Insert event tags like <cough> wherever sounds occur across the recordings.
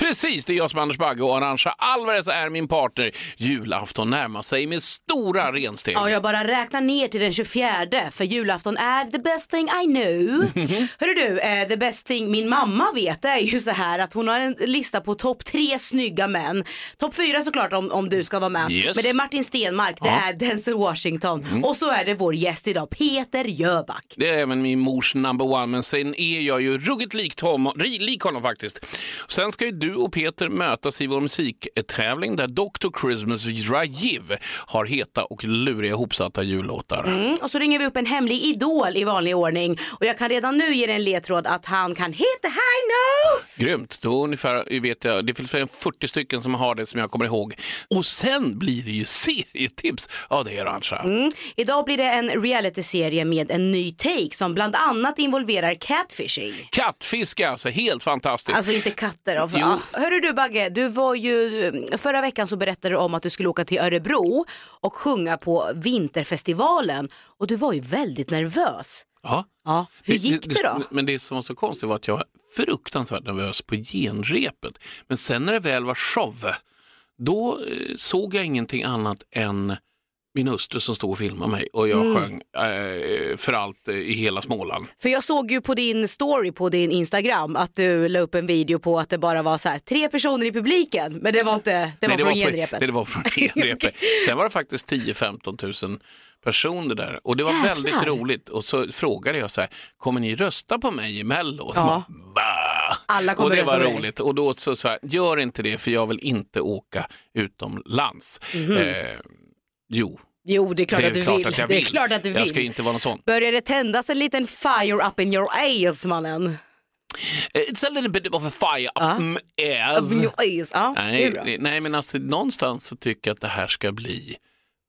Precis, det är jag som är Anders Bagge och Arantxa Alvarez är min partner. Julafton närmar sig med stora rensteg. Ja, jag bara räknar ner till den 24 för julafton är the best thing I know. <laughs> Hörru du, eh, the best thing min mamma vet är ju så här att hon har en lista på topp tre snygga män. Topp fyra såklart om, om du ska vara med. Yes. Men det är Martin Stenmark, det är Denzel Washington och så är det vår gäst idag, Peter Jöback. Det är även min mors number one, men sen är jag ju ruggigt likt honom, ri- lik honom faktiskt. Sen ska ju du och Peter mötas i vår musiktävling där Dr. Christmas Rajiv har heta och luriga ihopsatta jullåtar. Mm, och så ringer vi upp en hemlig idol i vanlig ordning och jag kan redan nu ge dig en ledtråd att han kan heta the high. Grymt, då ungefär vet jag, det finns ungefär 40 stycken som har det som jag kommer ihåg. Och sen blir det ju serietips av det Arantxa. Mm. Idag blir det en realityserie med en ny take som bland annat involverar catfishing. Kattfiske alltså, helt fantastiskt. Alltså inte katter. Jo. ja. Hörru du Bagge, du var ju, förra veckan så berättade du om att du skulle åka till Örebro och sjunga på Vinterfestivalen och du var ju väldigt nervös. Ja. Ja, hur gick det, då? Men det som var så konstigt var att jag var fruktansvärt nervös på genrepet. Men sen när det väl var show, då eh, såg jag ingenting annat än min hustru som stod och filmade mig och jag Mm. sjöng eh, för allt eh, i hela Småland. För jag såg ju på din story på din Instagram att du la upp en video på att det bara var så här tre personer i publiken men det var inte, det var Nej, från på- genrepet. Det, det var från <laughs> genrepet. Sen var det faktiskt 10-15 000 personer där och det var Jävlar. väldigt roligt. Och så frågade jag så här, kommer ni rösta på mig i Mello? Ja. Alla kommer och det var roligt. Och då så sa jag, gör inte det för jag vill inte åka utomlands. Mhm. Eh, jo, Jo, det är klart det är att du klart vill. att jag Det är vill. klart att du Jag vill. ska inte vara någon sån. Börjar det tändas en liten fire up in your ass mannen? It's a little bit of a fire up my Up ass. your ass. Det är Nej, det- nej, men alltså någonstans så tycker jag att det här ska bli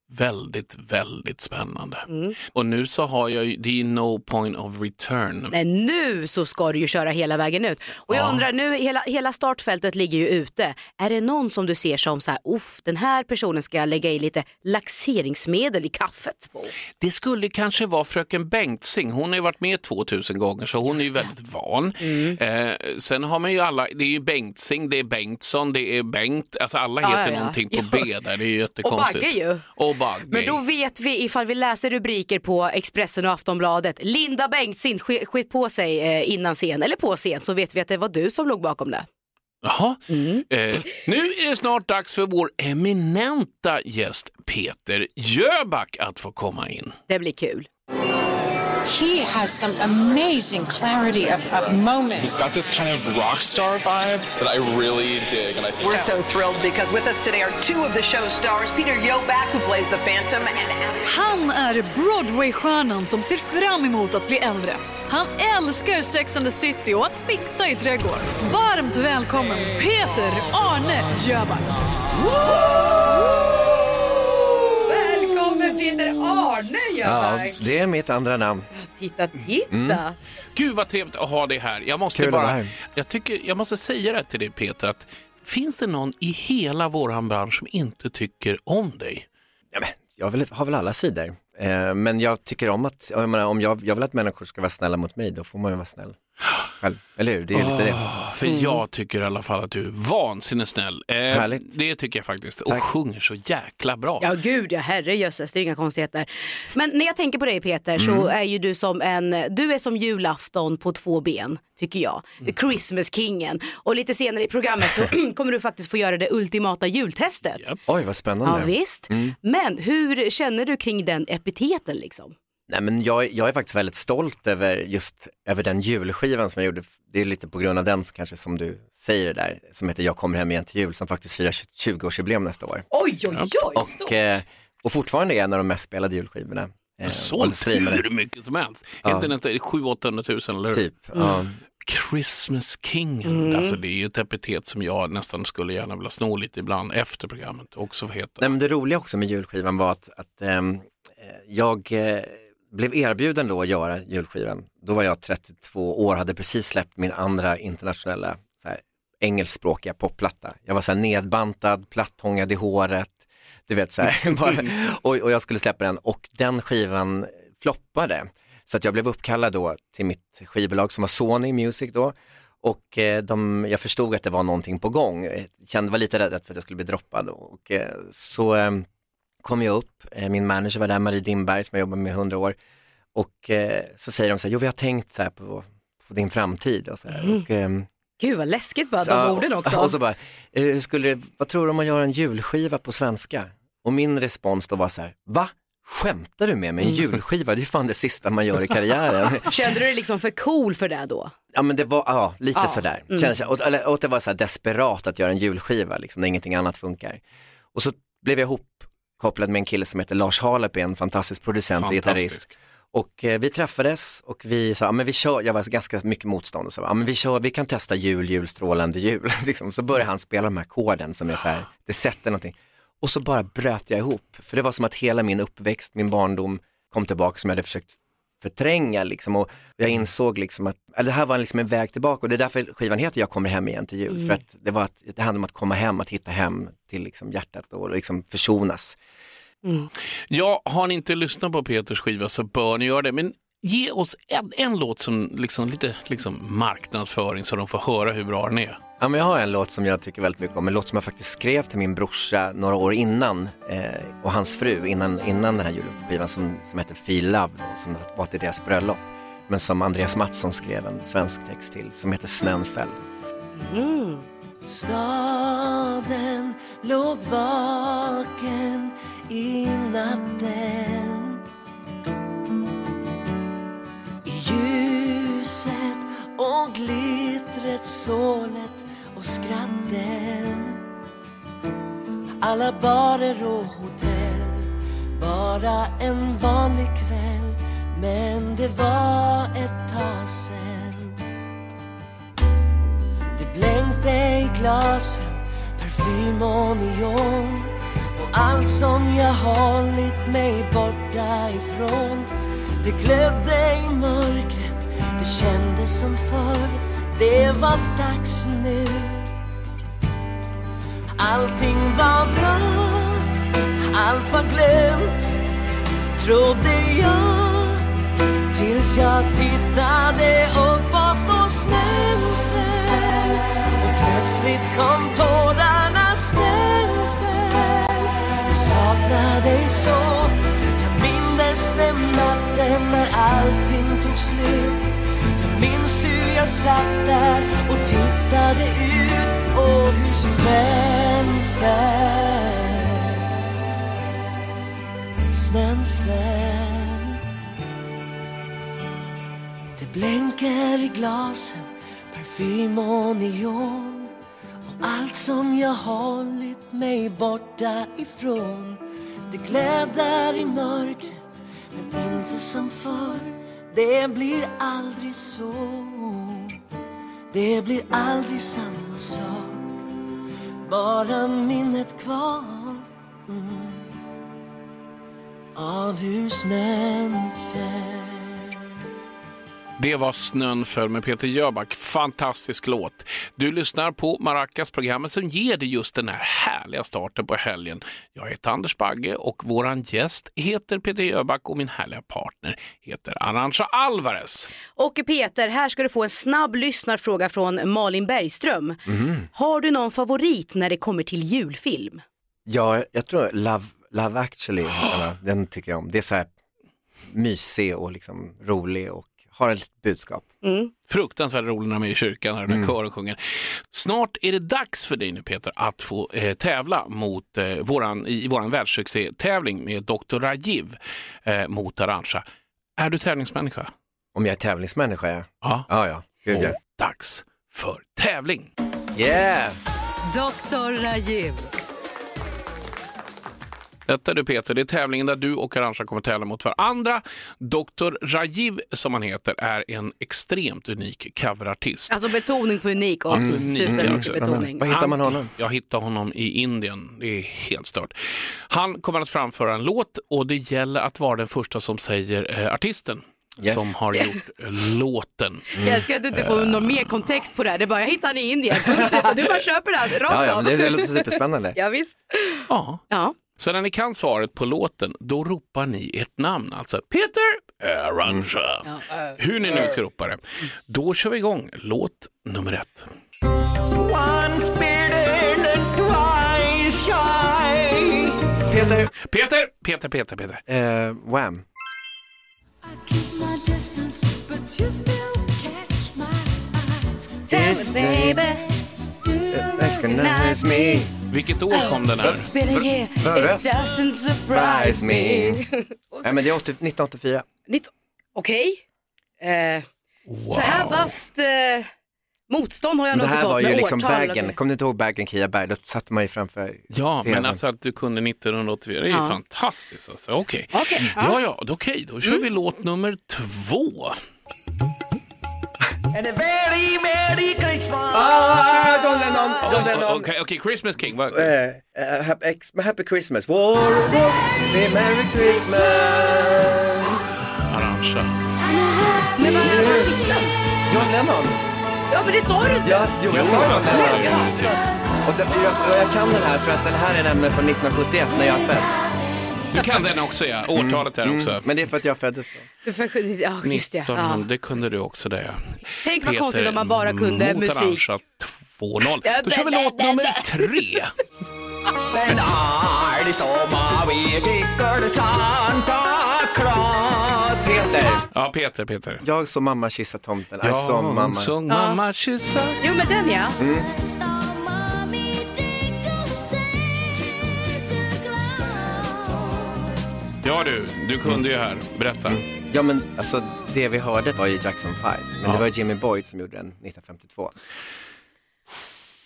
väldigt, väldigt spännande. Mm. Och nu så har jag ju, det är no point of return. Men nu så ska du ju köra hela vägen ut. Och jag Ja. undrar, nu hela, hela startfältet ligger ju ute. Är det någon som du ser som så här, uff, den här personen ska jag lägga i lite laxeringsmedel i kaffet på? Det skulle kanske vara fröken Bengtzing, hon har ju varit med 2000 gånger så hon är ju väldigt van. Mm. Eh, sen har man ju alla, det är ju Bengtzing, det är Bengtsson, det är Bengt, alltså alla heter ja, ja. någonting på. B där, det är ju jättekonstigt. Bagge ju. Och Bagge. Men då vet vi ifall vi läser rubriker på Expressen och Aftonbladet. Linda Bengtzing sk- skit på sig eh, innan scen, eller på scen, så vet vi att det var du som låg bakom det. Jaha. Mm. Eh, nu är det snart dags för vår eminenta gäst Peter Jöback att få komma in. Det blir kul. He has some amazing clarity of, of moments. He's got this kind of rock star vibe that I really dig, and I think We're so thrilled because with us today are two of the show stars, Peter Yoback, who plays the Phantom, and Han är Broadway-stjärnan som ser fram emot att bli äldre. Han älskar Sex and the City och att fixa i trädgård. Varmt välkommen Peter Arne Jöback. Välkommen Peter Arne Ja, det är mitt andra namn. Titta, titta. Mm. Gud vad trevligt att ha dig här. Jag måste Kul att vara bara, här. jag, tycker, jag måste säga det till dig Peter, att finns det någon i hela våran bransch som inte tycker om dig? Ja, men, jag vill, har väl alla sidor. Eh, men jag tycker om att, jag menar, om jag, jag vill att människor ska vara snälla mot mig, då får man ju vara snäll. Själv. Eller hur? Det är lite det. Ah, För jag tycker i alla fall att du är vansinnigt snäll. Eh, Härligt. Det tycker jag faktiskt. Och Tack. sjunger så jäkla bra. Ja gud ja, herrejösses, det är inga konstigheter. Men när jag tänker på dig Peter så Mm. är ju du som en, du är som julafton på två ben, tycker jag. Mm. Christmas-kingen. Och lite senare i programmet så <clears throat> kommer du faktiskt få göra det ultimata jultestet. Japp. Oj, vad spännande. Ja visst. Mm. Men hur känner du kring den epiteten liksom? Nej, men jag, jag är faktiskt väldigt stolt över just över den julskivan som jag gjorde. Det är lite på grund av den kanske som du säger det där, som heter Jag kommer hem igen till jul, som faktiskt firar 20-årsjubileum nästa år. Oj oj oj, Och, eh, och fortfarande är en av de mest spelade julskivorna. Eh, Sålt hur mycket som helst. Ja. Inte nästan 700-800 000 eller hur? Typ. Ja. Christmas King. Alltså det är ju ett epitet som jag nästan skulle gärna vilja sno lite ibland efter programmet också heta. Nej, men det roliga också med julskivan var att, att ehm, eh, jag eh, blev erbjuden då att göra julskivan, då var jag 32 år, hade precis släppt min andra internationella så här, engelskspråkiga popplatta. Jag var så här nedbantad, plattångad i håret, du vet så här, <laughs> bara, och, och jag skulle släppa den och den skivan floppade. Så att jag blev uppkallad då till mitt skivbolag som var Sony Music då och eh, de, jag förstod att det var någonting på gång. Jag kände, var lite rädd för att jag skulle bli droppad och eh, så eh, kom jag upp, eh, min manager var där, Marie Dimberg som jag jobbat med i hundra år och eh, så säger de så här, jo vi har tänkt så här på, på din framtid och så här. Mm. Och, ehm, Gud vad läskigt bara, så, de orden också. <laughs> Och så bara, hur skulle, det- vad tror du om man gör en julskiva på svenska? Och min respons då var så här, va? Skämtar du med mig? En Mm. julskiva, det är fan det sista man gör i karriären. <laughs> Kände du dig liksom för cool för det då? Ja men det var, ja lite Ja, sådär. mm. Känns, och, och det var så här desperat att göra en julskiva liksom, när ingenting annat funkar. Och så blev jag ihopkopplad med en kille som heter Lars Halep, en fantastisk producent och gitarrist. Fantastisk. Och eh, vi träffades och vi sa, ja, men vi kör, jag var ganska mycket motstånd och så, ja, men vi kör, vi kan testa jul, jul, strålande jul. <laughs> liksom. Så började han spela de här ackorden som är så här, det sätter någonting. Och så bara bröt jag ihop, för det var som att hela min uppväxt, min barndom kom tillbaka som jag hade försökt förtränga liksom och jag insåg liksom att, det här var liksom en väg tillbaka och det är därför skivan heter Jag kommer hem igen till jul, Mm. för att det var att, det handlade om att komma hem, att hitta hem till liksom hjärtat och liksom försonas. Ja, har ni inte lyssnat på Peters skiva så bör ni göra det. Men ge oss en, en låt som liksom, lite liksom marknadsföring så de får höra hur bra den är. Ja, men jag har en låt som jag tycker väldigt mycket om, en låt som jag faktiskt skrev till min brorsa några år innan eh, och hans fru innan, innan den här julskivan som, som heter Feel Love, då, som var till deras bröllop. Men som Andreas Mattsson skrev en svensk text till som heter Snön föll. Mm. Staden låg vaken i natten I ljuset och glittret, sålet och skratten Alla barer och hotell Bara en vanlig kväll Men det var ett tag sen det blänkte i glasen, parfym och neon och allt som jag hållit mig borta ifrån. Det glödde i mörkret, det kändes som förr. Det var dags nu. Allting var bra, allt var glömt, trodde jag. Tills jag tittade uppåt och snön föll Och plötsligt kom tårarna, snön föll Jag saknar dig så. Jag mindes den natten när allting tog slut. Jag minns hur jag satt där och tittade ut och hur snön föll Snön föll det blänker i glasen, parfym och neon och allt som jag hållit mig borta ifrån. Det glädjer i mörkret, men inte som förr. Det blir aldrig så. Det blir aldrig samma sak. Bara minnet kvar mm, av hur snön föll. Det var Snön föll med Peter Jöback. Fantastisk låt. Du lyssnar på Maracas, programmet som ger dig just den här härliga starten på helgen. Jag heter Anders Bagge och våran gäst heter Peter Jöback och min härliga partner heter Arantxa Alvarez. Och Peter, här ska du få en snabb lyssnarfråga från Malin Bergström. Mhm. Har du någon favorit när det kommer till julfilm? Ja, jag tror Love, Love actually, <gasps> den tycker jag om. Det är så här mysig och liksom rolig och har ett litet budskap. Fruktansvärt rolig när de är i kyrkan när den här Mm. kören sjunger. Snart är det dags för dig nu Peter att få eh, tävla mot, eh, våran, i våran världssuccé-tävling med Dr. Rajiv eh, mot Arantxa. Är du tävlingsmänniska? Om jag är tävlingsmänniska, ja. Ja. Ja, ja. Gud, ja. Och dags för tävling. Yeah! Dr. Rajiv. Detta du Peter, det är tävlingen där du och Arantxa kommer tävla mot varandra. Dr. Rajiv, som han heter, är en extremt unik coverartist. Alltså betoning på unik och Mm. supermycket betoning. Var hittar man honom? Jag hittade honom i Indien. Det är helt stört. Han kommer att framföra en låt och det gäller att vara den första som säger eh, artisten Yes. som har gjort eh, låten. Jag älskar att du inte får någon mer kontext på det här. Det är bara, jag hittade han i Indien. <laughs> Du bara köper det här rakt Ja, ja, det, det låter superspännande. <laughs> Ja, visst. Ja. Ja. Så när ni kan svaret på låten, då ropar ni ert namn. Alltså Peter Arantxa. Hur ni nu ska ropa det. Då kör vi igång låt nummer ett. Peter, Peter, Peter, Peter, Peter. eh, Wham. Tell me baby, Recognize me. Vilket år kom den här? it doesn't surprise me. <laughs> Nej, men det är 80, 1984. Nitt- Okej. Eh, Så här vasst eh, motstånd har jag Det nog inte här fått var ju med liksom årtal. bagen, kommer du inte ihåg bagen Kia Berg? Då satte man ju framför Ja, men TVn. alltså att du kunde 1984, det är ju Ja. fantastiskt. Alltså. Okej, Okej, ja. ja, ja, då- okej, då kör vi låt nummer två. Ah, John Lennon! John Lennon! okej, okej, Christmas King. Vad- Eh, eh, happy, ex, happy Christmas. War, war, Merry Christmas. Arantxa. Men vad är artisten? John Lennon. Ja, men det sa du inte. Ja, jo, jag sa Nu, Lennon. ja, förlåt. Och det, jag, och jag kan den här för att den här är nämligen från 1971 när jag är född. Du kan den också, ja. Årtalet här också. Men det är för att jag föddes då. Du får- Ja, just det. 1900, Ja. det kunde du också det. Tänk vad Peter konstigt om man bara kunde musik. Arantxa 2-0. Då kör vi låt nummer tre. Peter, Ja, Peter, Peter. jag som mamma kissar tomten. I saw mamma. såg mamma kyssa. Jo, men den ja. Ja du, du kunde ju här. Berätta. Ja men alltså det vi hörde var ju Jackson 5, men det var Jimmy Boyd som gjorde den 1952.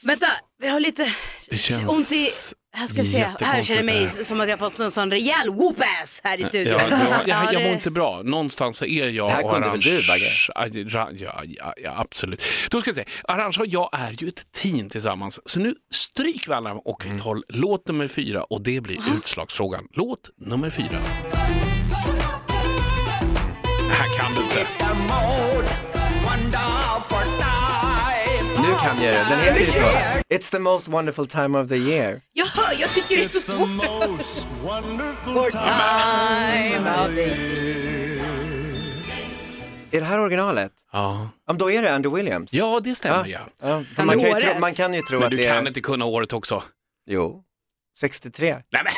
Vänta, vi har lite Det känns ont i... Här ska vi se, här känner jag mig som att jag fått en sån rejäl whoop-ass här i studion. Ja, jag, jag, Ja, jag mår inte bra. Någonstans så är jag Det här och kunde väl du, Arantxa- Bagge? Ja, ja, ja, absolut. Då ska vi se. Arantxa och jag är ju ett team tillsammans. Så nu stryker vi alla och vi tar låt nummer fyra och det blir utslagsfrågan. Låt nummer fyra. Det här kan du inte. Nu kan det, den heter ju så. It's the most wonderful time of the year. Jag hör, jag tycker det är så svårt. Vår time of the Är det här originalet? Ja, Ja, men då är det Andy Williams. ja det stämmer ja. Ja, för man, du kan ju tro, man kan ju tro Men att du det kan är... inte kunna året också. Jo, 63. Nej men,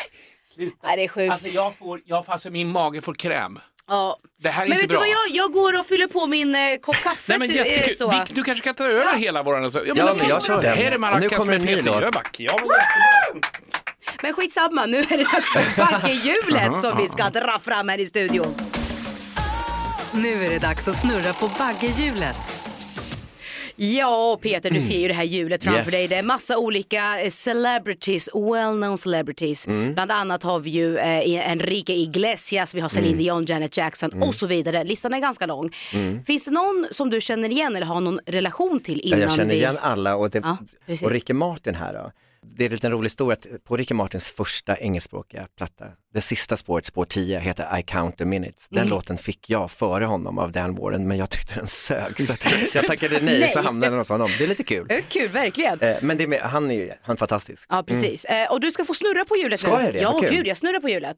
Nej, det är sjukt. alltså jag får, jag, alltså min mage får kräm. Ja. Det här är Men inte vet du bra. vad, jag, jag går och fyller på min eh, kopp kaffe. Nej, men jättekul. eh, så. Vi, du kanske kan ta över hela våran... Alltså. Ja, Ja, men, men jag kör Det den. här är Och nu Maracas kommer en med ny Peter låt. Jöback. Ja, men. Men skitsamma, nu är det dags för baggehjulet som vi ska dra fram här i studion. Nu är det dags att snurra på baggehjulet. Ja, Peter, du ser ju det här hjulet framför Yes. dig. Det är massa olika eh, celebrities, well-known celebrities. Mm. Bland annat har vi ju eh, Enrique Iglesias, vi har Celine Mm. Dion, Janet Jackson och så vidare. Listan är ganska lång. Finns det någon som du känner igen eller har någon relation till innan jag känner vi... igen alla och, det, Ja, och Ricky Martin här då. Det är en liten rolig historia att på Ricky Martins första engelskspråkiga platta, det sista spåret, spår 10, heter I count the minutes. Den Mm. låten fick jag före honom av Dan Warren, men jag tyckte den sög. Så, <laughs> så jag tackade nej, Nej. så hamnade den hos honom. Det är lite kul. Eh, Kul, verkligen. Eh, Men det är med, han är ju han är fantastisk. Ja, precis. Eh, och du ska få snurra på hjulet Ska nu. jag det? Ja, gud, jag snurrar på hjulet.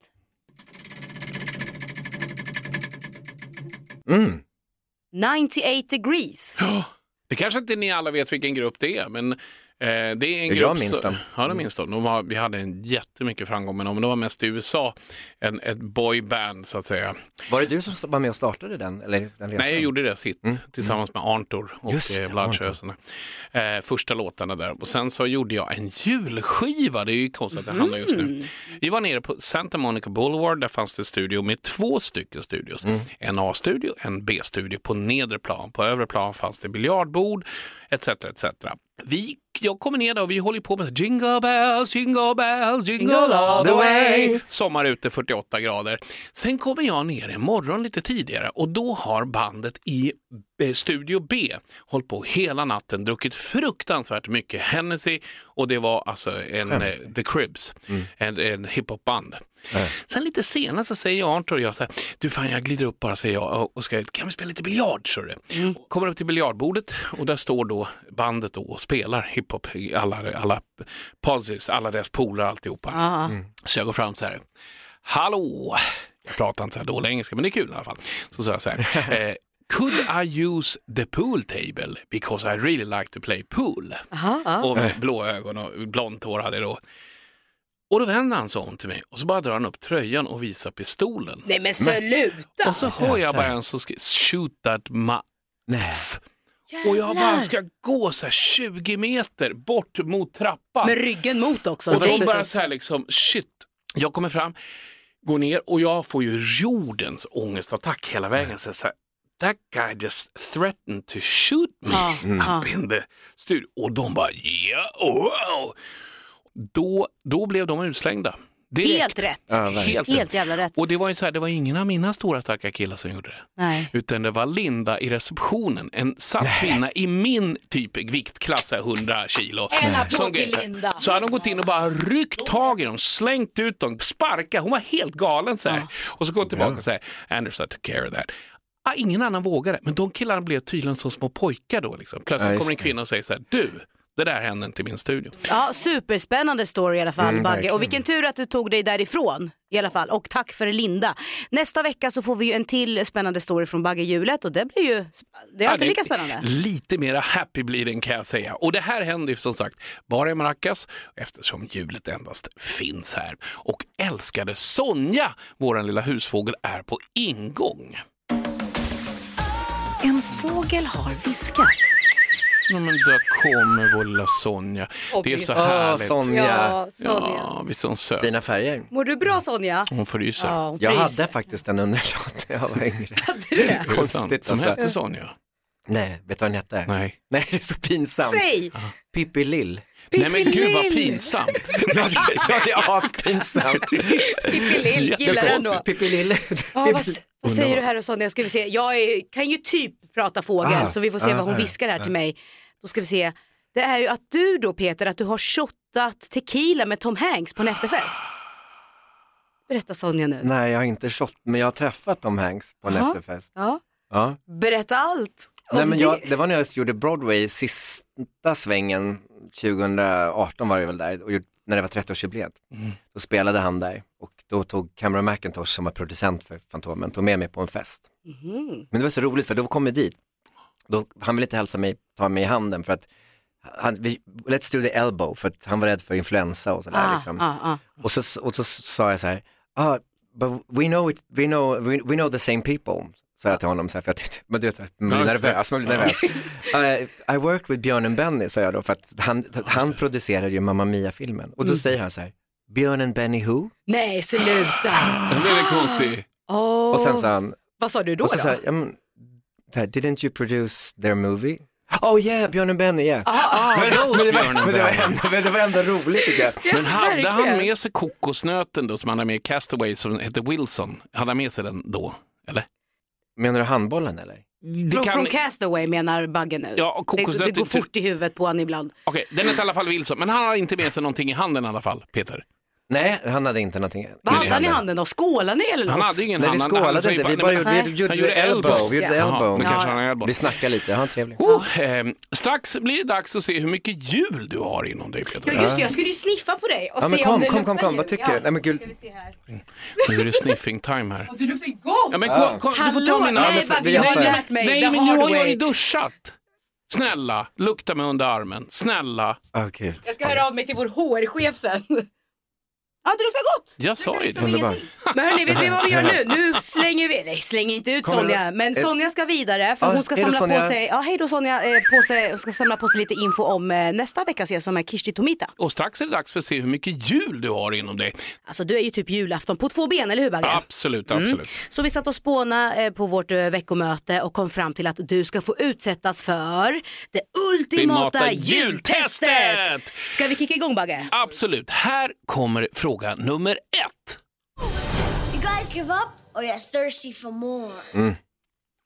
Mm. 98 degrees. <gasps> Det kanske inte ni alla vet vilken grupp det är, men det är en Jag grupp... minns så- dem. Ja, de minns dem. De var, vi hade en jättemycket framgång med dem, men de var mest i USA. En, ett boyband, så att säga. Var det du som var med och startade den? Eller den resan? Nej, jag gjorde det sitt tillsammans med Arntor och eh, Bloodshirsen. Eh, första låtarna där. Och sen så gjorde jag en julskiva. Det är ju konstigt att det handlar just nu. Vi var nere på Santa Monica Boulevard. Där fanns det studio med två stycken studios. En A-studio, en B-studio på nedre plan. På övre plan fanns det biljardbord etc. etc. Vi jag kommer ner där och vi håller på med Jingle bells, jingle bells, jingle all the way. Sommar ute 48 grader. Sen kommer jag ner en morgon lite tidigare och då har bandet i Studio B hållit på hela natten, druckit fruktansvärt mycket Hennessy och det var alltså en eh, The Cribs, en, en hiphopband. Sen lite senare så säger Arntor och jag så här, du fan jag glider upp bara säger jag och ska, kan vi spela lite biljard? Så du? Kommer upp till biljardbordet och där står då bandet då och spelar hiphop, alla, alla pauses, alla deras polare alltihopa. Ja. Så jag går fram så här, hallå, jag pratar inte så här dålig engelska men det är kul i alla fall. Så sa jag så här, <laughs> eh, could I use the pool table because I really like to play pool? Och med blå ögon och blont hår hade jag då. Och då vänder han sig om till mig och så bara drar han upp tröjan och visar pistolen. Nej men sluta! Och så hör jag bara en som skriver shoot that ma... Och jag bara ska gå så här 20 meter bort mot trappan. Med ryggen mot också. Och de Jesus. bara så här liksom, shit. Jag kommer fram, går ner och jag får ju jordens ångestattack hela vägen. Så här, That guy just threatened to shoot me Ja, <laughs> up in the studio. Och de bara, yeah, wow. Då, då blev de utslängda. Direkt. Helt rätt. Ja. Helt, Helt jävla rätt. Och det var ju så här, det var ingen av mina stora starka killar som gjorde det. Nej. Utan det var Linda i receptionen, en satt kvinna i min typ viktklass, här 100 kilo. En applåd Som till. Linda. Så hade de gått in och bara ryckt tag i dem, slängt ut dem, sparkat. Hon var helt galen så här. Och så gått tillbaka och säger, Anders I took care of that. Ah, ingen annan vågade, men de killarna blev tydligen som små pojkar då. Liksom. Plötsligt Ja, kommer en kvinna och säger så här, du, det där hände inte i min studio. Ja, superspännande story i alla fall Mm, Bagge. verkligen. Och vilken tur att du tog dig därifrån i alla fall. Och tack för Linda. Nästa vecka så får vi ju en till spännande story från Baggehjulet och det blir ju, det är alltid Ja, lika spännande. Lite mera happy blir den kan jag säga. Och det här händer ju som sagt bara i Maracas eftersom hjulet endast finns här. Och älskade Sonja, vår lilla husfågel, är på ingång. En fågel har viskat. Ja, men där kommer vår lilla Sonja. Det är så härligt. Sonja. Ja, Sonja. Ja, visst är hon söt. Fina färger. Mår du bra Sonja? Hon fryser. Ja, hon Jag fryser. hade faktiskt en underlåt när jag var yngre. <laughs> Hade du det? Är det sant? konstigt, Som alltså. hette Sonja? Nej, vet du vad den hette? Nej. Nej, det är så pinsamt. Säg! Pippi Lill. Nej men gud vad pinsamt. <laughs> Ja, det, är aspinsamt. Pippi Lill, gillar den då. Pippi Lill. Ja, vad, vad säger du här och Sonja? Ska vi se. Jag är, kan ju typ prata fågel Ah, så vi får se ah, vad hon ah, viskar här till mig. Då ska vi se. Det är ju att du då Peter, att du har shottat tequila med Tom Hanks på en efterfest. Berätta Sonja nu. Nej, jag har inte shot, men jag har träffat Tom Hanks på en efterfest. Ja. Ja. Berätta allt. Nej, men det. jag, det var när jag gjorde Broadway sista svängen, 2018 var det väl där, och när det var 30-årsjubileet. Då spelade han där och då tog Cameron McIntosh som var producent för Fantomen, tog med mig på en fest. Mhm. Men det var så roligt för då kom vi dit. Då, han ville inte hälsa mig, ta mig i handen för att han, vi, let's do the elbow för att han var rädd för influensa och sådär. Ah, liksom. ah, ah. Och, så, och så sa jag så här, ah, but we know, it, we know, we, we know the same people. Sa jag till honom så här, för att <laughs> men du vet, man blir nervös, man blir nervös. I, <laughs> I worked with Björn and Benny, sa jag då, för att han, han producerade ju Mamma Mia-filmen. Och då Mm. säger han så här, Björn and Benny who? Nej, sluta. Det är konstigt. Åh. Och sen sa han, Vad sa du då? och så då? så här, didn't you produce their movie? Oh yeah, Björn and Benny, yeah. Ah, men, det var, men, det ändå, men det var ändå roligt tycker jag. Men hade han med sig kokosnöten då som han hade med i Castaway som hette Wilson? Hade han med sig den då? Eller? Menar du handbollen eller? Det från, kan- från Castaway menar Bagge nu. Ja, och det, det går fort i huvudet på honom ibland. Okej, den hette i alla fall Wilson, men han har inte med sig någonting i handen i alla fall, Peter. Nej, han hade inte någonting. Vad hade han i handen då? Skålade ni eller något? Han hade ingen Nej, vi hand. han- han skålade inte, vi bara gjorde, Nej. vi gjorde, Han gjorde elbow. elbow. Vi gjorde Jaha, elbow. men kanske Ja. han elbow. Vi snackade lite, han trevlig. Oh, eh, strax blir det dags att se hur mycket jul du har inom dig, Peter. Ja just det, jag skulle ju sniffa på dig och Ja men se kom, om det kom, kom, kom, vad tycker du? Nej men gud. Nu är det sniffing time här. Du luktar ju gott! Ja, men kom, kom, du får Hallå, ta mina... nej men Bagge, jag har lärt mig Nej, men nu hard har jag way. ju duschat. Snälla, lukta mig under armen. Snälla. åh gud. Jag ska höra av mig till vår HR-chef sen. Ja, det luktar gott. Jag sa ju det. Underbart. Men hörni, vet ni vad vi gör nu? Nu <laughs> slänger vi, nej slänger inte ut Kommer Sonja, men Sonja ska vidare för ja, hon ska hej då, samla på Sonja. sig, ja hej då Sonja, eh, på sig, och ska samla på sig lite info om eh, nästa veckas gäst som är Kishti Tomita. Och strax är det dags för att se hur mycket jul du har inom dig. Alltså du är ju typ julafton på två ben, eller hur Bagge? Absolut, absolut. Så vi satt och spåna eh, på vårt eh, veckomöte och kom fram till att du ska få utsättas för det ultimata Ultimata jultestet. jultestet! Ska vi kicka igång Bagge? Absolut. Här kommer fråga nummer ett. You guys give up or you're thirsty for more? Mm.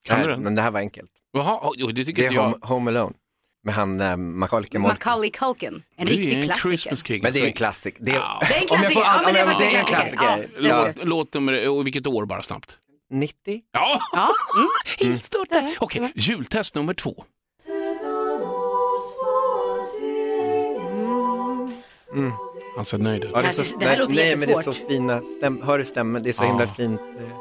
Kan du den? Men det här var enkelt. Jaha, jo, det tycker Det är inte jag. home, home Alone med han äh, Macaulay Culkin. Macaulay Culkin, en Det är riktig en klassiker. Christmas King. Men det är en Alltså, klassik. Det är, Ja. Det är en Om jag får- klassiker, ja, men det är om jag- faktiskt det är en klassiker. klassiker. Ja, Låt, låt nummer, och vilket år bara snabbt? 90? Ja, Ja, mm. <laughs> helt stört där. Okej, jultest nummer två. Han ser nöjd ut. Ja, Det så- det här nej, låter nej, men det är så fina stäm, hör du stämmen? Det är så himla Ja. fint. eh.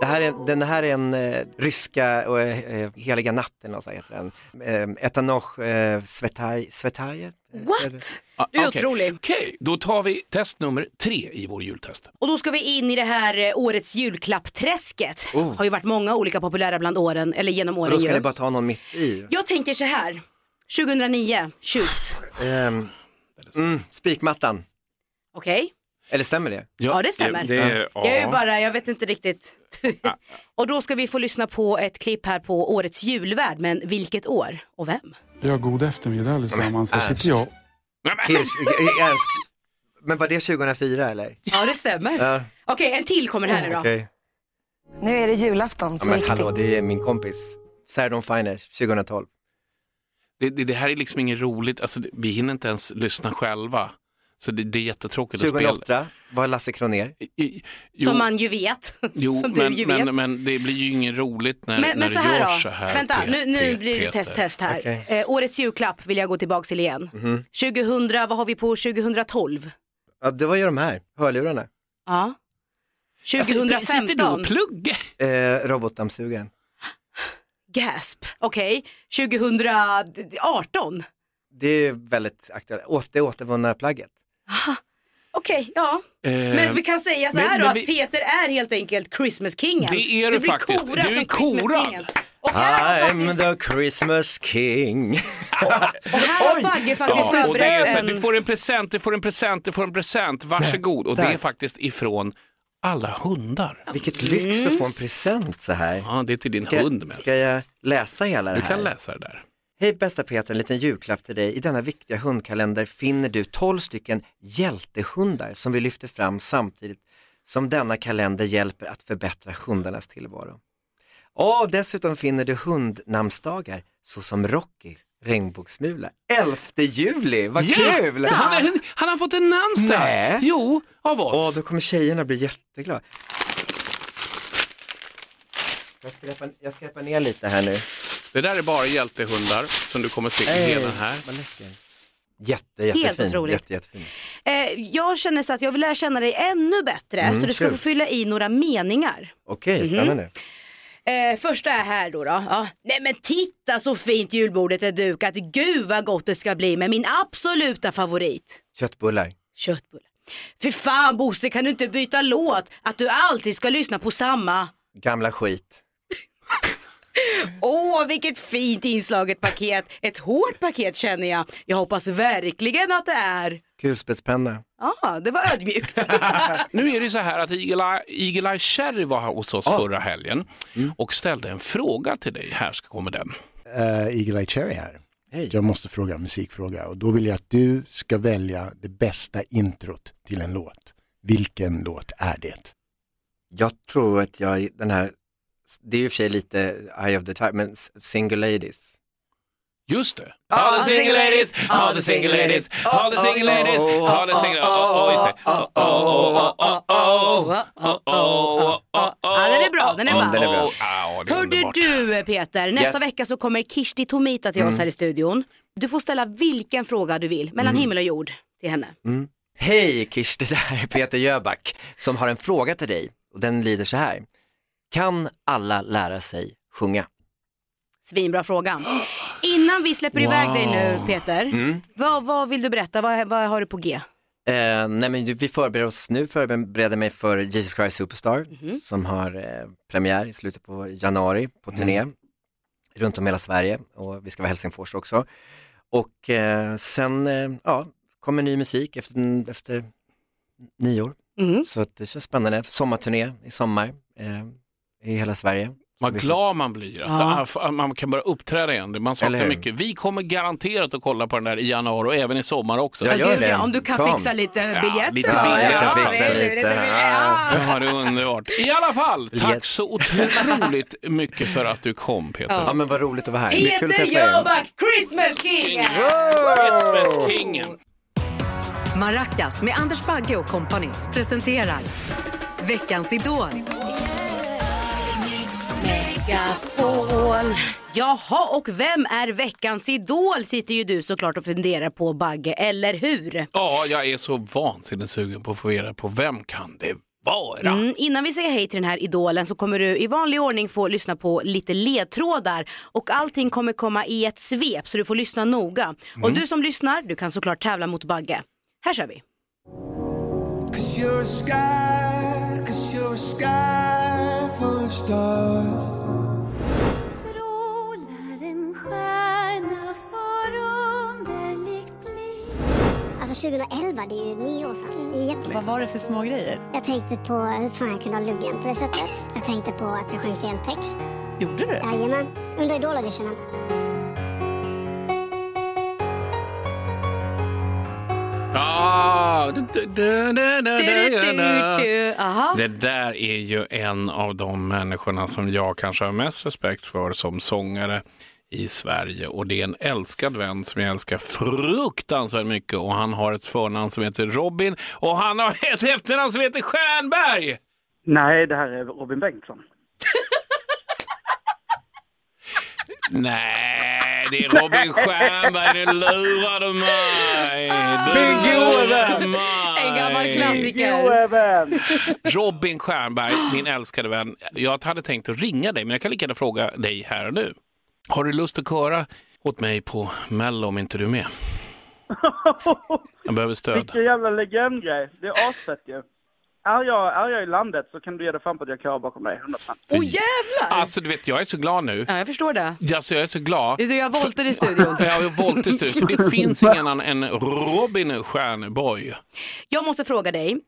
Det här är, den här är en eh, ryska och eh, heliga natten, och så heter den. Eh, Etanoch eh, Svetaj, Svetaje? What? Ah, Du är okej. otrolig. Okej, då tar vi test nummer tre i vår jultest. Och då ska vi in i det här eh, årets julklappträsket. Oh. Har ju varit många olika populära bland åren, eller genom Och åren då ska ju. ni bara ta någon mitt i. Jag tänker så här, 2009, shoot. Ehm, mm, spikmattan, Okej? eller stämmer det? Ja, det stämmer. Det, det, Jag är ju ja. bara, jag vet inte riktigt. <laughs> och då ska vi få lyssna på ett klipp här på årets julvärd, men vilket år och vem? Ja, god eftermiddag allesammans. Här sitter jag. Kirs, Ernst. Men var det 2004 eller? Ja, det stämmer. Ja, Okej, en till kommer här nu då. okej. Nu är det julafton Ja, men riktigt. hallå, det är min kompis. Sarah Dawn Finer, 2012. Det, det, det här är liksom inget roligt, alltså, det- vi hinner inte ens lyssna själva. Så det, det är jättetråkigt att spela. 2008 var Lasse Kronér. I- Jo, Som man ju vet. <laughs> jo, Som men, du ju men, vet. men det blir ju inget roligt när, Men, när men det så här görs då, så här. vänta nu, nu blir det test, test här. Okej. Eh, årets julklapp vill jag gå tillbaks till igen. Mhm. 2000, vad har vi på 2012? Ja, det var ju de här, hörlurarna. Ja. Alltså, 2015, sitter du och pluggar? Eh, robotdammsugaren. gasp, okej. 2018, Det är väldigt aktuellt. Det återvunna plagget. Okej, ja. Eh, Men vi kan säga så men- här då men att vi- Peter är helt enkelt Christmas-kingen. Det är du blir faktiskt. Du är korad. I'm the Christmas king. <laughs> och här har Bagge faktiskt Ja, förberett du en... får en present, du får en present, du får en present, varsågod. Och det är faktiskt ifrån alla hundar. Vilket lyx att få en present så här. Ja, det är till din Ska, hund mest. ska jag läsa hela det Du här? kan läsa det där. Hej bästa Peter, en liten julklapp till dig. I denna viktiga hundkalender finner du 12 stycken hjältehundar som vi lyfter fram samtidigt som denna kalender hjälper att förbättra hundarnas tillvaro. Och dessutom finner du hundnamnsdagar såsom Rocky, Regnbågsmula, 11 juli, vad kul! Han, är, han har fått en namnsdag! Nej. Jo, av oss. Åh, då kommer tjejerna bli jätteglada. Jag skräpar, jag skräpar ner lite här nu. Det där är bara hjältehundar som du kommer se i hela här. vad läcker. Jätte, jättefin. otroligt. Jätte, jättefin. Eh, jag känner så att jag vill lära känna dig ännu bättre Mm, så du ska kul. få fylla i några meningar. Okej, Mhm. spännande. Eh, första är här då. då. Ja. Nej men titta så fint julbordet är dukat. Gud vad gott det ska bli med min absoluta favorit. Köttbullar. Köttbullar. För fan Bosse kan du inte byta låt? Att du alltid ska lyssna på samma. Gamla skit. Åh vilket fint inslaget paket. Ett hårt paket känner jag. Jag hoppas verkligen att det är. Kulspetspenna. Ja, det var ödmjukt. <laughs> Nu är det så här att Eagle Eye, Eagle Cherry var här hos oss förra helgen och ställde en fråga till dig. Här ska kommer den. uh, Eagle Eye Cherry här. Jag måste fråga en musikfråga och då vill jag att du ska välja det bästa introt till en låt. Vilken låt är det? Jag tror att jag, den här, det är ju för sig lite Eye of the Tiger, men Single Ladies. Just det. All the single ladies, all the single ladies, all the single ladies, all the single... Oh, oh. Oh, oh, oh, oh, oh, oh, oh, Ja, den är bra, den är bra. den är bra. oh. Hörde du Peter, nästa Yes. vecka så kommer Kirsti Tomita till oss Mm. här i studion. Du får ställa vilken fråga du vill, mellan Mm. himmel och jord till henne. Mm. Hej Kirsti, det här är Peter Jöback som har en fråga till dig och den lyder så här. Kan alla lära sig sjunga? Svinbra fråga. Innan vi släpper iväg dig nu Peter, Mm. vad, vad vill du berätta? Vad, vad har du på G? Eh, nej men vi förbereder oss nu, förbereder mig för Jesus Christ Superstar Mhm. som har eh, premiär i slutet på januari på turné runt om hela Sverige och vi ska vara Helsingfors också. Och eh, sen eh, ja, kommer ny musik efter, efter nyår. Mm. Så det känns spännande. Sommarturné i sommar eh, i hela Sverige. Vad glad man blir att att man kan börja uppträda igen. Man saknar mycket. Vi kommer garanterat att kolla på den där i januari och även i sommar också. Jag gör det. ja, om du kan Kom. fixa lite biljetter. lite Ja, biljetter. det- lite. Ja, är underbart. I alla fall, tack så otroligt <laughs> mycket för att du kom Peter. Ja men vad roligt att vara här. Peter er. Jöback, Christmas King! Christmas-kingen. Maracas med Anders Bagge och kompani presenterar Veckans Idol. Megapol. Jaha, och vem är veckans idol sitter ju du såklart och funderar på Bagge, eller hur? Ja, jag är så vansinnigt sugen på att få reda på vem kan det vara? Mm, innan vi säger hej till den här idolen så kommer du i vanlig ordning få lyssna på lite ledtrådar och allting kommer komma i ett svep så du får lyssna noga. Och du som lyssnar, du kan såklart tävla mot Bagge. Här kör vi. Cause you're a sky, cause you're a sky full of stars. Alltså 2011, det är ju nio år sedan. Det är ju jättelänge. Vad var det för små grejer? Jag tänkte på hur fan jag kunde ha luggen på det sättet. Jag tänkte på att jag sjöng fel text. Gjorde du? Jajamän, under Idol-auditionen. Ah, du, du, du, du, du, Du, du, du, du. du. Aha. Det där är ju en av de människorna som jag kanske har mest respekt för som sångare i Sverige och det är en älskad vän som jag älskar fruktansvärt mycket och han har ett förnamn som heter Robin och han har <laughs> ett efternamn som heter Stjernberg. Nej, det här är Robin Bengtsson. Nej, det är Robin Stjernberg, nu lurar du mig. Du gode lurar mig. En gammal klassiker. Robin Stjernberg, min älskade vän. Jag hade tänkt att ringa dig, men jag kan lika gärna fråga dig här och nu. Har du lust att köra åt mig på Mello om inte du är med? <laughs> Jag behöver stöd. Vilken jävla legendgrej. Det är asfett ju. Är jag, är jag i landet så kan du ge dig fan på att jag körar bakom dig. 100%. Åh jävlar! Alltså, du vet, jag är så glad nu. Ja, jag förstår det. Alltså, jag är så glad. Du gör volter i studion. <laughs> Ja, jag har volter i studion. För det <laughs> finns ingen annan än Robin Stjernborg. Jag måste fråga dig,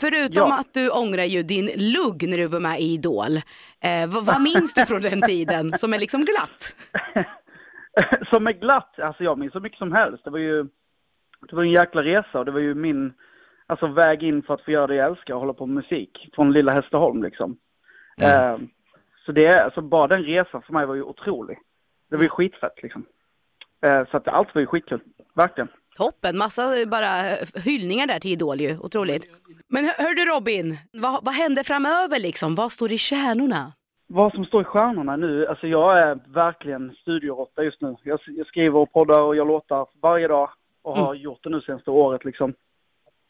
förutom Ja. att du ångrar ju din lugg när du var med i Idol, eh, vad, vad minns du från den tiden som är liksom glatt? <laughs> som är glatt. Alltså jag minns så mycket som helst. Det var ju det var en jäkla resa och det var ju min alltså, väg in för att få göra det jag älskar och hålla på med musik. Från lilla Hässleholm liksom. Eh, så det är, alltså bara den resan för mig var ju otrolig. Det var ju skitfett liksom. Eh, så att allt var ju skitkul. Verkligen. Toppen, massa eh, bara eh, hyllningar där till Idol ju, otroligt. Men hör, hör du Robin, vad, vad händer framöver liksom? Vad står i kärnorna? Vad som står i stjärnorna nu, alltså jag är verkligen studioråtta just nu. Jag, jag skriver och poddar och gör låtar varje dag och har gjort det nu senaste året liksom.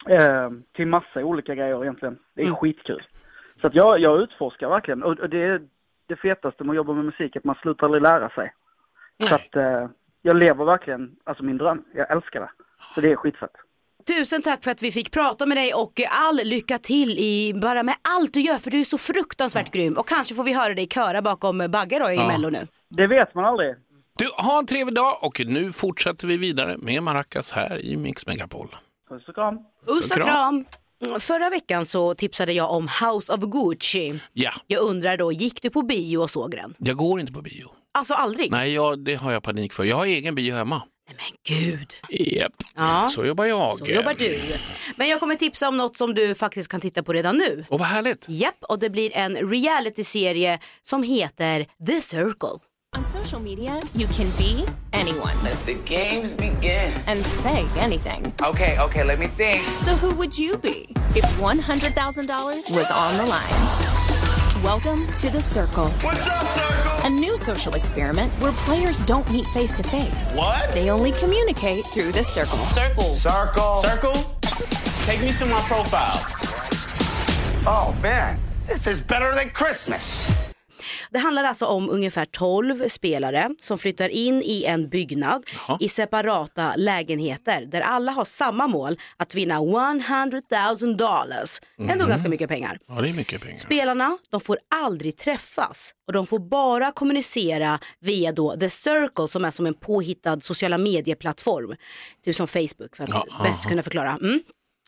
Eh, till massa olika grejer egentligen. Det är skitkul. Så att jag, jag utforskar verkligen och, och det är det fetaste med att jobba med musik, att man slutar aldrig lära sig. Så att eh, jag lever verkligen, alltså min dröm. Jag älskar det. Så det är skitfett. Tusen tack för att vi fick prata med dig och all lycka till i bara med allt du gör för du är så fruktansvärt grym och kanske får vi höra dig köra bakom Bagge då i Ja. Mello nu. Det vet man aldrig. Du, ha en trevlig dag och nu fortsätter vi vidare med Maracas här i Mix Megapol. Puss och kram. Puss och kram! Förra veckan så tipsade jag om House of Gucci. Ja, Jag undrar då, gick du på bio och såg den? jag går inte på bio. Alltså aldrig? Nej, jag, det har jag panik för. Jag har egen bio hemma. Gud. Japp, Ja. så jobbar jag. Så jobbar du. Men jag kommer tipsa om något som du faktiskt kan titta på redan nu. Och vad härligt. Japp, och det blir en reality-serie som heter The Circle. On social media, you can be anyone. Let the games begin. And say anything. Okay, okay, let me think. So who would you be if $100,000 was on the line? Welcome to The Circle. What's up, Circle? A new social experiment where players don't meet face to face. What? They only communicate through the circle. Circle. Circle. Circle? Take me to my profile. Oh, man. This is better than Christmas. Det handlar alltså om ungefär 12 spelare som flyttar in i en byggnad i separata lägenheter där alla har samma mål att vinna 100 000 dollars. Ändå Mhm. ganska mycket pengar. Ja, det är mycket pengar. Spelarna de får aldrig träffas och de får bara kommunicera via då The Circle som är som en påhittad sociala medieplattform. Typ som Facebook för att Ja, bäst aha. kunna förklara. Mm.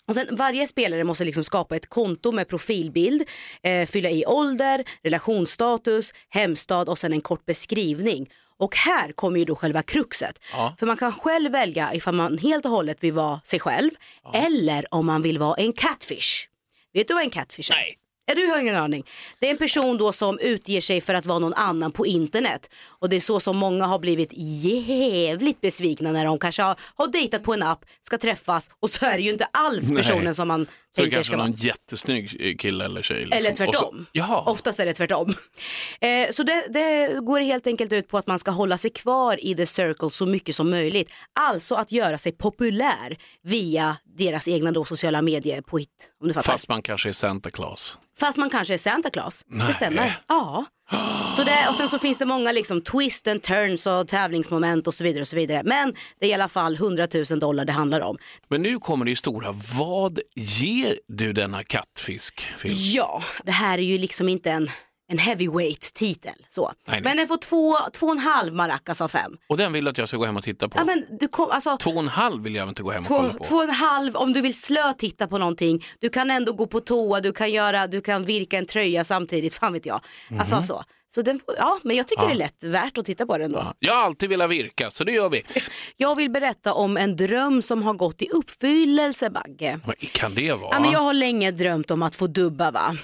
Och sen, varje spelare måste liksom skapa ett konto med profilbild, eh, fylla i ålder, relationsstatus, hemstad och sen en kort beskrivning. Och här kommer ju då själva kruxet. Ja. För man kan själv välja ifall man helt och hållet vill vara sig själv eller om man vill vara en catfish. Vet du vad en catfish är? Nej. Du har ingen aning. Det är en person då som utger sig för att vara någon annan på internet. Och det är så som många har blivit jävligt besvikna när de kanske har, har dejtat på en app, ska träffas och så är det ju inte alls personen Nej. som man Så det kanske ska är vara. någon jättesnygg eh, kille eller tjej. liksom. Eller så- tvärtom. Jaha. Oftast är det tvärtom. Eh, så det, det går helt enkelt ut på att man ska hålla sig kvar i the circle så mycket som möjligt. Alltså att göra sig populär via deras egna då sociala medier på hit. Om du fattar. Fast man kanske är Santa Claus. Fast man kanske är Santa Claus. Nej. Det stämmer. Ja. Så det, och sen så finns det många liksom twist and turns och tävlingsmoment och så vidare. och så vidare. Men det är i alla fall 100 000 dollar det handlar om. Men nu kommer det ju stora. Vad ger du denna kattfisk? Film? Ja, det här är ju liksom inte en, en heavyweight titel. Så. Nej, nej. Men den får två, två och en halv maracas av fem. Och den vill du att jag ska gå hem och titta på? Ja, men du kom, alltså, Två och en halv vill jag inte gå hem och Två, kolla på. två och en halv om du vill slötitta på någonting. Du kan ändå gå på toa, du kan, göra, du kan virka en tröja samtidigt, <laughs> fan vet jag. Alltså Mhm. så. så den, ja, men jag tycker Ja. det är lätt värt att titta på den då. Ja. Jag har alltid velat virka, så det gör vi. <laughs> Jag vill berätta om en dröm som har gått i uppfyllelse, Bagge. Vad kan det vara? Ja, men jag har länge drömt om att få dubba va?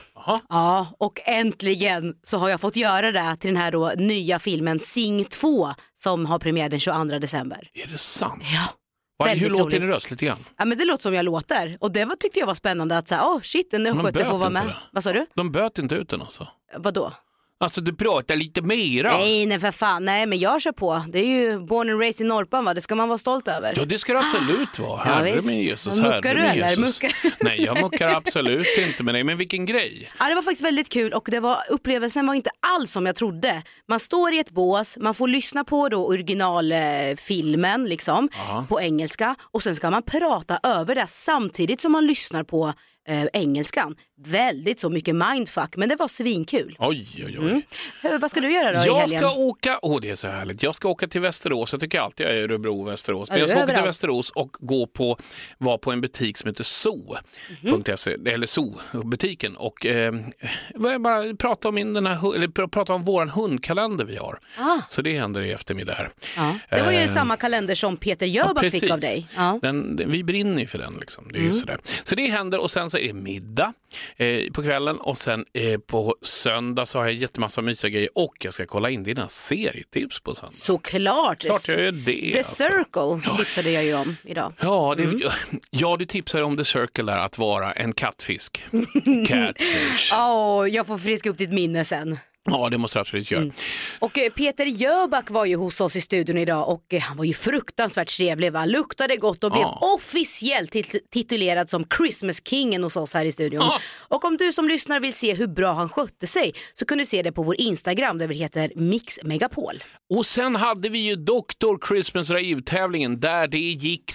Ja, och äntligen så har jag fått göra det till den här då nya filmen Sing 2 som har premiär den 22 december. Är det sant? Ja. Vad- Hur låter din röst lite grann? Ja men det låter som jag låter och det var, tyckte jag var spännande att säga, oh, shit en östgöte får vara med. Vad sa du? De böt inte ut den alltså? Vadå? Alltså du pratar lite mera. Nej, nej för fan, nej men jag kör på. Det är ju born and raised i Norpan va, det ska man vara stolt över. Ja det ska det absolut vara. Ja, Herre min Jesus. Muckar du eller? Muckar? Nej jag muckar absolut inte med dig. Men vilken grej. Ja, det var faktiskt väldigt kul och det var, upplevelsen var inte alls som jag trodde. Man står i ett bås, man får lyssna på då originalfilmen liksom, på engelska och sen ska man prata över det samtidigt som man lyssnar på eh, engelskan. Väldigt så mycket mindfuck men det var svinkul. Oj oj oj. Mm. Hur, vad ska du göra då i Jag helgen? ska åka, åh det är så härligt, jag ska åka till Västerås, jag tycker alltid jag är i Örebro och Västerås. Ja, Men jag ska är åka till överallt. Västerås och gå på, vara på en butik som heter zoo.se, Mhm. eller zoo-butiken och eh, bara prata om, min, den här, hu- eller pr- prata om våran hundkalender vi har. Ah. Så det händer i eftermiddag här. Ja. Det var ju Eh, samma kalender som Peter Jöback fick av dig. Ja. Den, den, vi brinner ju för den. Liksom. Det är ju Mm. sådär. Så det händer och sen så är det middag eh, på kvällen och sen eh, på söndag så har jag jättemassa mysiga grejer och jag ska kolla in dina serietips på söndag. Såklart. Klart jag gör det. The alltså. Circle tipsade jag ju om idag. Ja, det, Mm. ja, du tipsar om The Circle där, att vara en kattfisk. <laughs> Catfish. Åh, jag får friska upp ditt minne sen. Ja, det måste du absolut Mm. göra. Och eh, Peter Jöback var ju hos oss i studion idag och eh, han var ju fruktansvärt trevlig va, luktade gott och blev Ja. officiellt tit- titulerad som Christmas-kingen hos oss här i studion. Ja. Och om du som lyssnar vill se hur bra han skötte sig så kan du se det på vår Instagram där vi heter Mix Megapol. Och sen hade vi ju Dr. Christmas Rave-tävlingen där det gick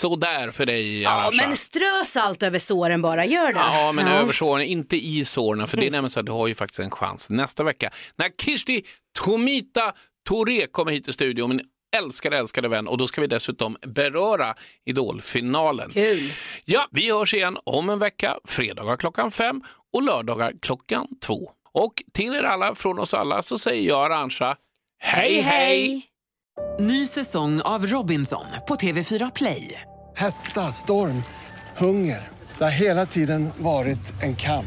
sådär för dig. Ja Arantxa. men strö salt över såren bara, gör det. Ja, men över såren, inte i såren. För det är nämligen så att du har ju faktiskt en chans nästa vecka när Kirsti Tomita Touré kommer hit till studion. Min älskade, älskade vän. Och då ska vi dessutom beröra Idolfinalen. Kul. Ja, vi hörs igen om en vecka, fredagar klockan fem och lördagar klockan två. Och till er alla, från oss alla, så säger jag Arantxa, hej hej! Ny säsong av Robinson på TV4 Play. Hetta, storm, hunger. Det har hela tiden varit en kamp.